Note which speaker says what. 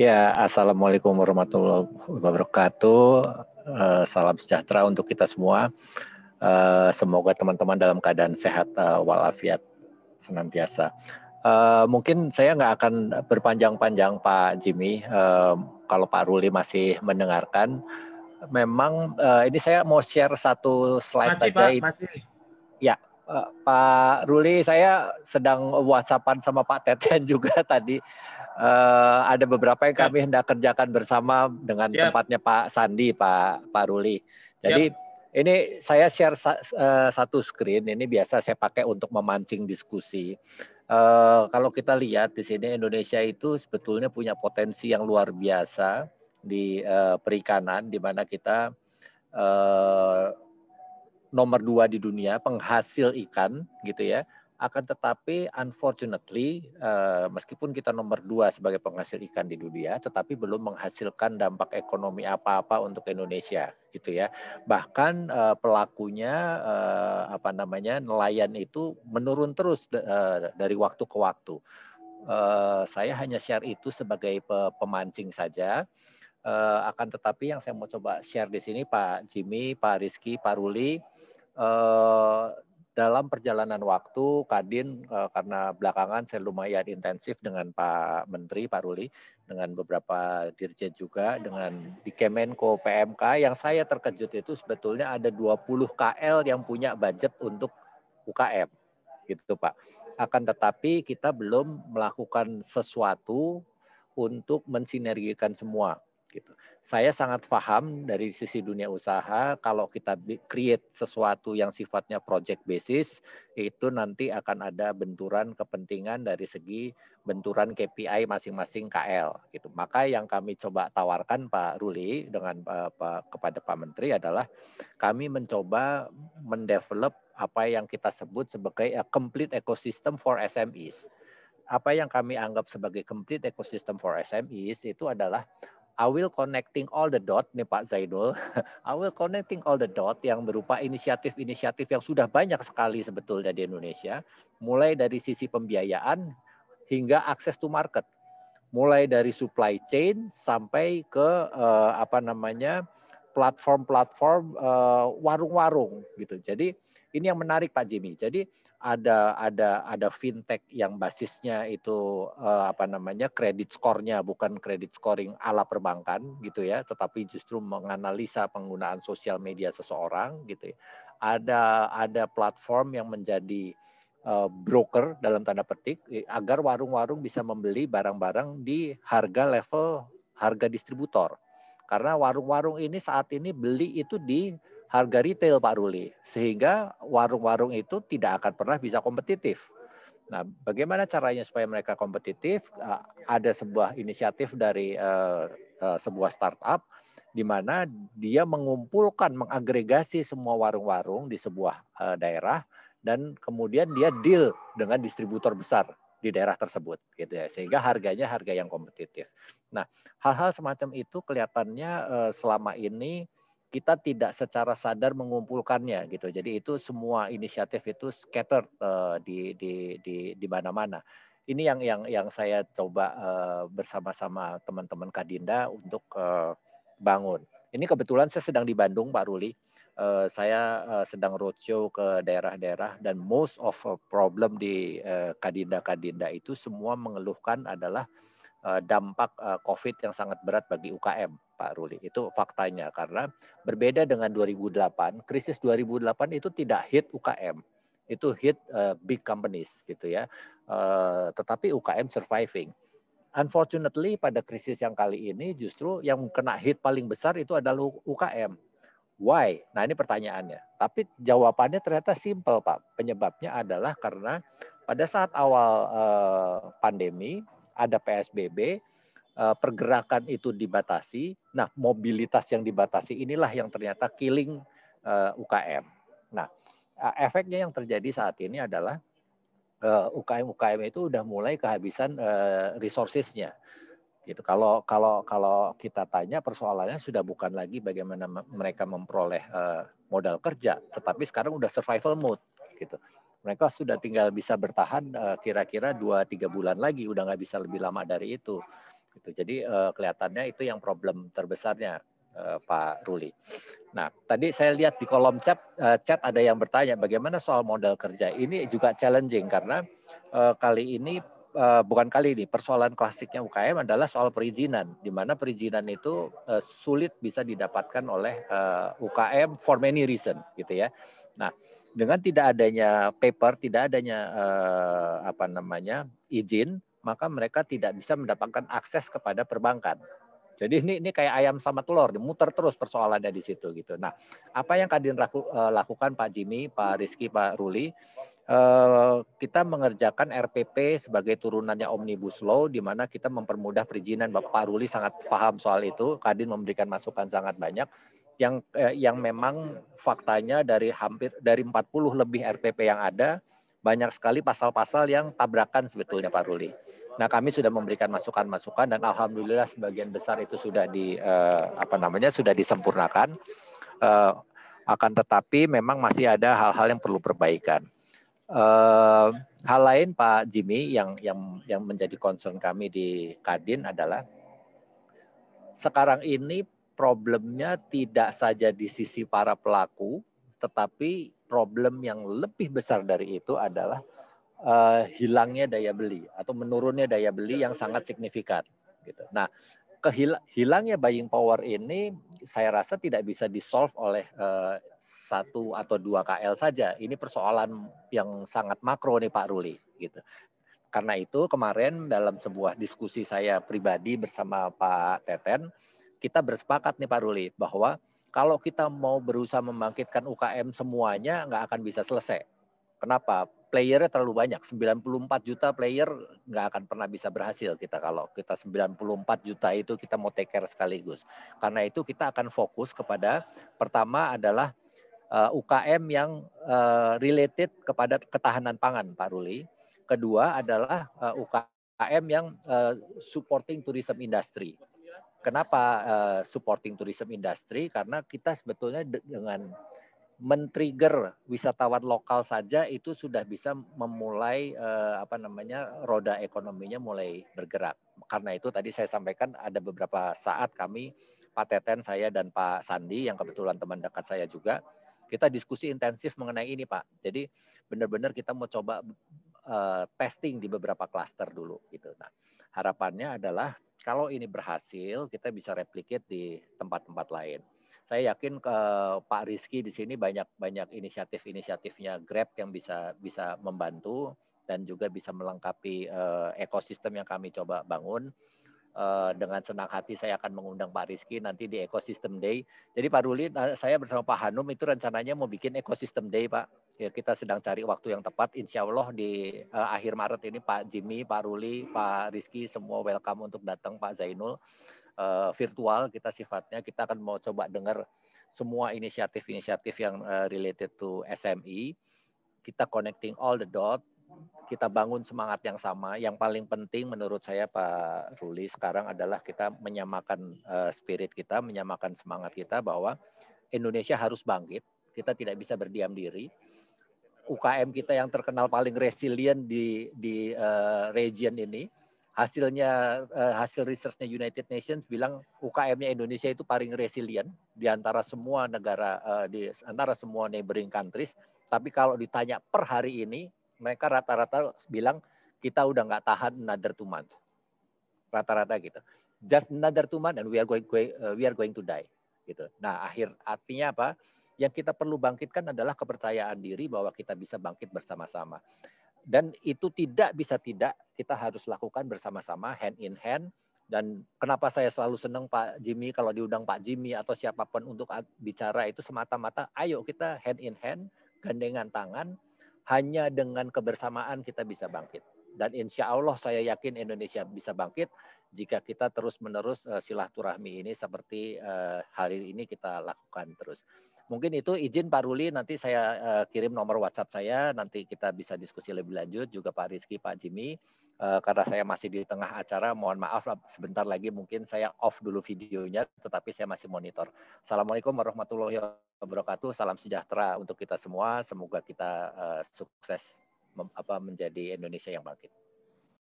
Speaker 1: Ya, Assalamualaikum warahmatullahi wabarakatuh. Uh, salam sejahtera untuk kita semua. Uh, semoga teman-teman dalam keadaan sehat uh, walafiat senantiasa. Mungkin saya nggak akan berpanjang-panjang Pak Jimmy. Kalau Pak Ruli masih mendengarkan, memang ini saya mau share satu slide masih,
Speaker 2: saja. Pak, masih.
Speaker 1: Ya, Pak Ruli, saya sedang WhatsAppan sama Pak Teten juga tadi. Uh, ada beberapa yang ya. kami hendak kerjakan bersama dengan ya. tempatnya Pak Sandi, Pak Pak Ruli. Jadi ya ini saya share uh, satu screen. Ini biasa saya pakai untuk memancing diskusi. Uh, kalau kita lihat di sini Indonesia itu sebetulnya punya potensi yang luar biasa di uh, perikanan, di mana kita uh, nomor dua di dunia penghasil ikan, gitu ya akan tetapi unfortunately uh, meskipun kita nomor dua sebagai penghasil ikan di dunia tetapi belum menghasilkan dampak ekonomi apa-apa untuk Indonesia gitu ya. Bahkan uh, pelakunya uh, apa namanya nelayan itu menurun terus dari waktu ke waktu. Saya hanya share itu sebagai pemancing saja. Akan tetapi yang saya mau coba share di sini Pak Jimmy Pak Rizky Pak Ruli dalam perjalanan waktu Kadin uh, karena belakangan saya lumayan intensif dengan Pak Menteri Pak Ruli dengan beberapa dirjen juga dengan di Kemenko PMK yang saya terkejut itu sebetulnya ada 20 KL yang punya budget untuk UKM gitu Pak. Akan tetapi kita belum melakukan sesuatu untuk mensinergikan semua gitu. Saya sangat paham dari sisi dunia usaha kalau kita create sesuatu yang sifatnya project basis itu nanti akan ada benturan kepentingan dari segi benturan KPI masing-masing KL gitu. Maka yang kami coba tawarkan Pak Ruli dengan uh, Pak, kepada Pak Menteri adalah kami mencoba mendevelop apa yang kita sebut sebagai a complete ecosystem for SMEs apa yang kami anggap sebagai complete ecosystem for SMEs itu adalah I will connecting all the dot nih Pak Zaidul. I will connecting all the dot yang berupa inisiatif-inisiatif yang sudah banyak sekali sebetulnya di Indonesia, mulai dari sisi pembiayaan hingga akses to market. Mulai dari supply chain sampai ke uh, apa namanya platform-platform uh, warung-warung gitu. Jadi ini yang menarik Pak Jimmy. Jadi ada ada ada fintech yang basisnya itu uh, apa namanya kredit skornya bukan kredit scoring ala perbankan gitu ya, tetapi justru menganalisa penggunaan sosial media seseorang gitu. Ya. Ada ada platform yang menjadi uh, broker dalam tanda petik agar warung-warung bisa membeli barang-barang di harga level harga distributor. Karena warung-warung ini saat ini beli itu di harga retail Pak Ruli sehingga warung-warung itu tidak akan pernah bisa kompetitif. Nah, bagaimana caranya supaya mereka kompetitif? Ah, ada sebuah inisiatif dari uh, uh, sebuah startup di mana dia mengumpulkan, mengagregasi semua warung-warung di sebuah uh, daerah dan kemudian dia deal dengan distributor besar di daerah tersebut gitu ya sehingga harganya harga yang kompetitif. Nah, hal-hal semacam itu kelihatannya selama ini kita tidak secara sadar mengumpulkannya gitu. Jadi itu semua inisiatif itu scattered uh, di di di di mana-mana. Ini yang yang yang saya coba uh, bersama-sama teman-teman Kadinda untuk uh, bangun. Ini kebetulan saya sedang di Bandung, Pak Ruli. Uh, saya uh, sedang roadshow ke daerah-daerah dan most of problem di uh, Kadinda-Kadinda itu semua mengeluhkan adalah dampak uh, COVID yang sangat berat bagi UKM Pak Ruli. Itu faktanya karena berbeda dengan 2008, krisis 2008 itu tidak hit UKM. Itu hit uh, big companies gitu ya. Tetapi UKM surviving. Unfortunately pada krisis yang kali ini justru yang kena hit paling besar itu adalah UKM. Why? Nah ini pertanyaannya. Tapi jawabannya ternyata simple Pak. Penyebabnya adalah karena pada saat awal uh, pandemi ada PSBB, Eh, pergerakan itu dibatasi. Nah, mobilitas yang dibatasi inilah yang ternyata killing eh, UKM. Nah, uh, efeknya yang terjadi saat ini adalah UKM-UKM itu udah mulai kehabisan resourcesnya. Gitu. Kalau kalau kalau kita tanya persoalannya sudah bukan lagi bagaimana mereka memperoleh modal kerja, tetapi sekarang udah survival mode gitu. Mereka sudah tinggal bisa bertahan kira-kira uh, 2 3 bulan lagi, udah nggak bisa lebih lama dari itu Gitu. Jadi uh, kelihatannya itu yang problem terbesarnya uh, Pak Ruli. Nah, tadi saya lihat di kolom chat chat ada yang bertanya bagaimana soal modal kerja. Ini juga challenging karena kali ini uh, bukan kali ini persoalan klasiknya UKM adalah soal perizinan, di mana perizinan itu uh, sulit bisa didapatkan oleh uh, UKM for many reason, gitu ya. Nah, dengan tidak adanya paper, tidak adanya apa namanya izin, maka mereka tidak bisa mendapatkan akses kepada perbankan. Jadi ini ini kayak ayam sama telur, muter terus persoalannya di situ gitu. Nah, apa yang Kadin laku, uh, lakukan Pak Jimmy, Pak Rizky, Pak Ruli, uh, kita mengerjakan RPP sebagai turunannya Omnibus Law, di mana kita mempermudah perizinan. Bapak Ruli sangat paham soal itu, Kadin memberikan masukan sangat banyak. Yang eh, yang memang faktanya dari hampir dari 40 lebih RPP yang ada, banyak sekali pasal-pasal yang tabrakan sebetulnya Pak Ruli. Nah, kami sudah memberikan masukan-masukan dan alhamdulillah sebagian besar itu sudah di uh, apa namanya sudah disempurnakan. Uh, akan tetapi memang masih ada hal-hal yang perlu perbaikan. Uh, hal lain Pak Jimmy yang yang yang menjadi concern kami di Kadin adalah sekarang ini problemnya tidak saja di sisi para pelaku, tetapi problem yang lebih besar dari itu adalah uh, hilangnya daya beli atau menurunnya daya beli yang sangat signifikan. Gitu. Nah, kehil hilangnya buying power ini saya rasa tidak bisa disolve oleh uh, satu atau dua KL saja. Ini persoalan yang sangat makro nih Pak Ruli. Gitu. Karena itu kemarin dalam sebuah diskusi saya pribadi bersama Pak Teten, kita bersepakat nih Pak Ruli bahwa kalau kita mau berusaha membangkitkan UKM semuanya nggak akan bisa selesai. Kenapa? Playernya terlalu banyak, 94 juta player nggak akan pernah bisa berhasil kita kalau kita 94 juta itu kita mau take care sekaligus. Karena itu kita akan fokus kepada pertama adalah uh, eh, UKM yang uh, related kepada ketahanan pangan, Pak Ruli. Kedua adalah uh, eh, UKM yang uh, supporting tourism industry. Kenapa uh, supporting tourism industry? Karena kita sebetulnya dengan men-trigger wisatawan lokal saja itu sudah bisa memulai uh, apa namanya roda ekonominya mulai bergerak. Karena itu tadi saya sampaikan ada beberapa saat kami Pak Teten, saya dan Pak Sandi yang kebetulan teman dekat saya juga kita diskusi intensif mengenai ini Pak. Jadi benar-benar kita mau coba uh, testing di beberapa klaster dulu gitu. Nah, harapannya adalah kalau ini berhasil, kita bisa replicate di tempat-tempat lain. Saya yakin ke Pak Rizky di sini banyak banyak inisiatif-inisiatifnya Grab yang bisa bisa membantu dan juga bisa melengkapi uh, ekosistem yang kami coba bangun. Uh, dengan senang hati saya akan mengundang Pak Rizky nanti di Ecosystem Day. Jadi Pak Ruli, saya bersama Pak Hanum itu rencananya mau bikin Ecosystem Day Pak ya kita sedang cari waktu yang tepat. Insya Allah di uh, akhir Maret ini Pak Jimmy, Pak Ruli, Pak Rizky semua welcome untuk datang Pak Zainul uh, virtual kita sifatnya kita akan mau coba dengar semua inisiatif-inisiatif yang uh, related to SME. Kita connecting all the dot, kita bangun semangat yang sama. Yang paling penting menurut saya Pak Ruli sekarang adalah kita menyamakan uh, spirit kita, menyamakan semangat kita bahwa Indonesia harus bangkit. Kita tidak bisa berdiam diri UKM kita yang terkenal paling resilient di di uh, region ini hasilnya uh, hasil researchnya United Nations bilang UKM-nya Indonesia itu paling resilient di antara semua negara di antara semua neighboring countries tapi kalau ditanya per hari ini mereka rata-rata bilang kita udah nggak tahan another two months. Rata-rata gitu. Just another two months and we are going, going uh, we are going to die gitu. Nah akhir artinya apa? Yang kita perlu bangkitkan adalah kepercayaan diri bahwa kita bisa bangkit bersama-sama. Dan itu tidak bisa tidak kita harus lakukan bersama-sama hand in hand. Dan kenapa saya selalu senang Pak Jimmy kalau diundang Pak Jimmy atau siapa pun untuk bicara itu semata-mata ayo kita hand in hand gandengan tangan hanya dengan kebersamaan kita bisa bangkit dan insya Allah saya yakin Indonesia bisa bangkit jika kita terus menerus uh, silaturahmi ini seperti uh, hari ini kita lakukan terus. Mungkin itu izin Pak Ruli nanti saya uh, kirim nomor WhatsApp saya nanti kita bisa diskusi lebih lanjut juga Pak Rizky, Pak Jimmy uh, karena saya masih di tengah acara mohon maaf sebentar lagi mungkin saya off dulu videonya tetapi saya masih monitor. Assalamualaikum warahmatullahi wabarakatuh. Salam sejahtera untuk kita semua. Semoga kita uh, sukses apa menjadi Indonesia yang bangkit.